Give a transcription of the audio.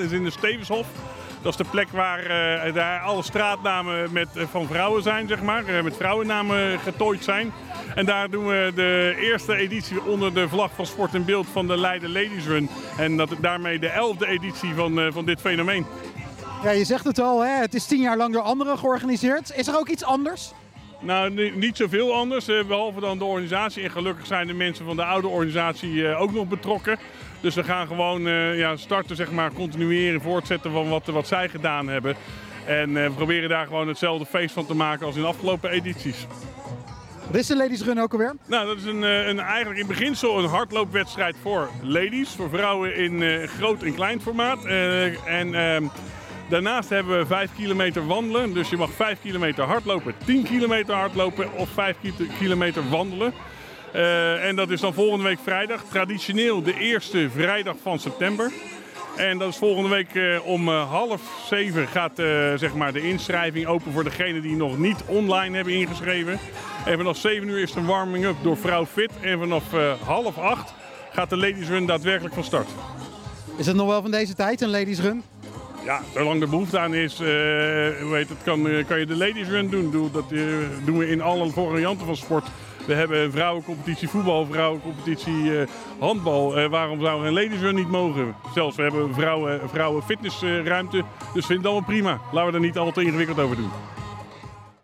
Is in de Stevenshof. Dat is de plek waar eh, daar alle straatnamen met, eh, van vrouwen zijn, zeg maar. eh, met vrouwennamen getooid zijn. En daar doen we de eerste editie onder de vlag van Sport en Beeld van de Leiden Ladies Run. En dat daarmee de elfde editie van, van dit fenomeen. Ja, je zegt het al, hè? het is tien jaar lang door anderen georganiseerd. Is er ook iets anders? Nou, ni- niet zoveel anders, eh, behalve dan de organisatie. En gelukkig zijn de mensen van de oude organisatie eh, ook nog betrokken. Dus we gaan gewoon eh, ja, starten, zeg maar, continueren, voortzetten van wat, wat zij gedaan hebben. En we proberen daar gewoon hetzelfde feest van te maken als in de afgelopen edities. Wat is de Ladies Run ook alweer? Nou, dat is een, een, eigenlijk in beginsel een hardloopwedstrijd voor ladies. Voor vrouwen in groot en klein formaat. En ehm, daarnaast hebben we 5 kilometer wandelen. Dus je mag 5 kilometer hardlopen, 10 kilometer hardlopen of 5 ki- kilometer wandelen. Eh, en dat is dan volgende week vrijdag. Traditioneel de eerste vrijdag van september. En dat is volgende week eh, om eh, half zeven gaat zeg maar de inschrijving open voor degenen die nog niet online hebben ingeschreven. En vanaf 7 uur is er een warming-up door Vrouw Fit. En vanaf half acht gaat de Ladies Run daadwerkelijk van start. Is het nog wel van deze tijd, een Ladies Run? Ja, zolang er behoefte aan is, eh, hoe heet het, kan, eh, kan je de Ladies Run doen. Doe- Dat eh, doen we in alle varianten van sport. We hebben vrouwencompetitie voetbal, vrouwencompetitie handbal. Waarom zou een Ladies Run niet mogen? Zelfs we hebben vrouwen, vrouwen fitnessruimte. dus vind het allemaal prima. Laten we er niet al te ingewikkeld over doen.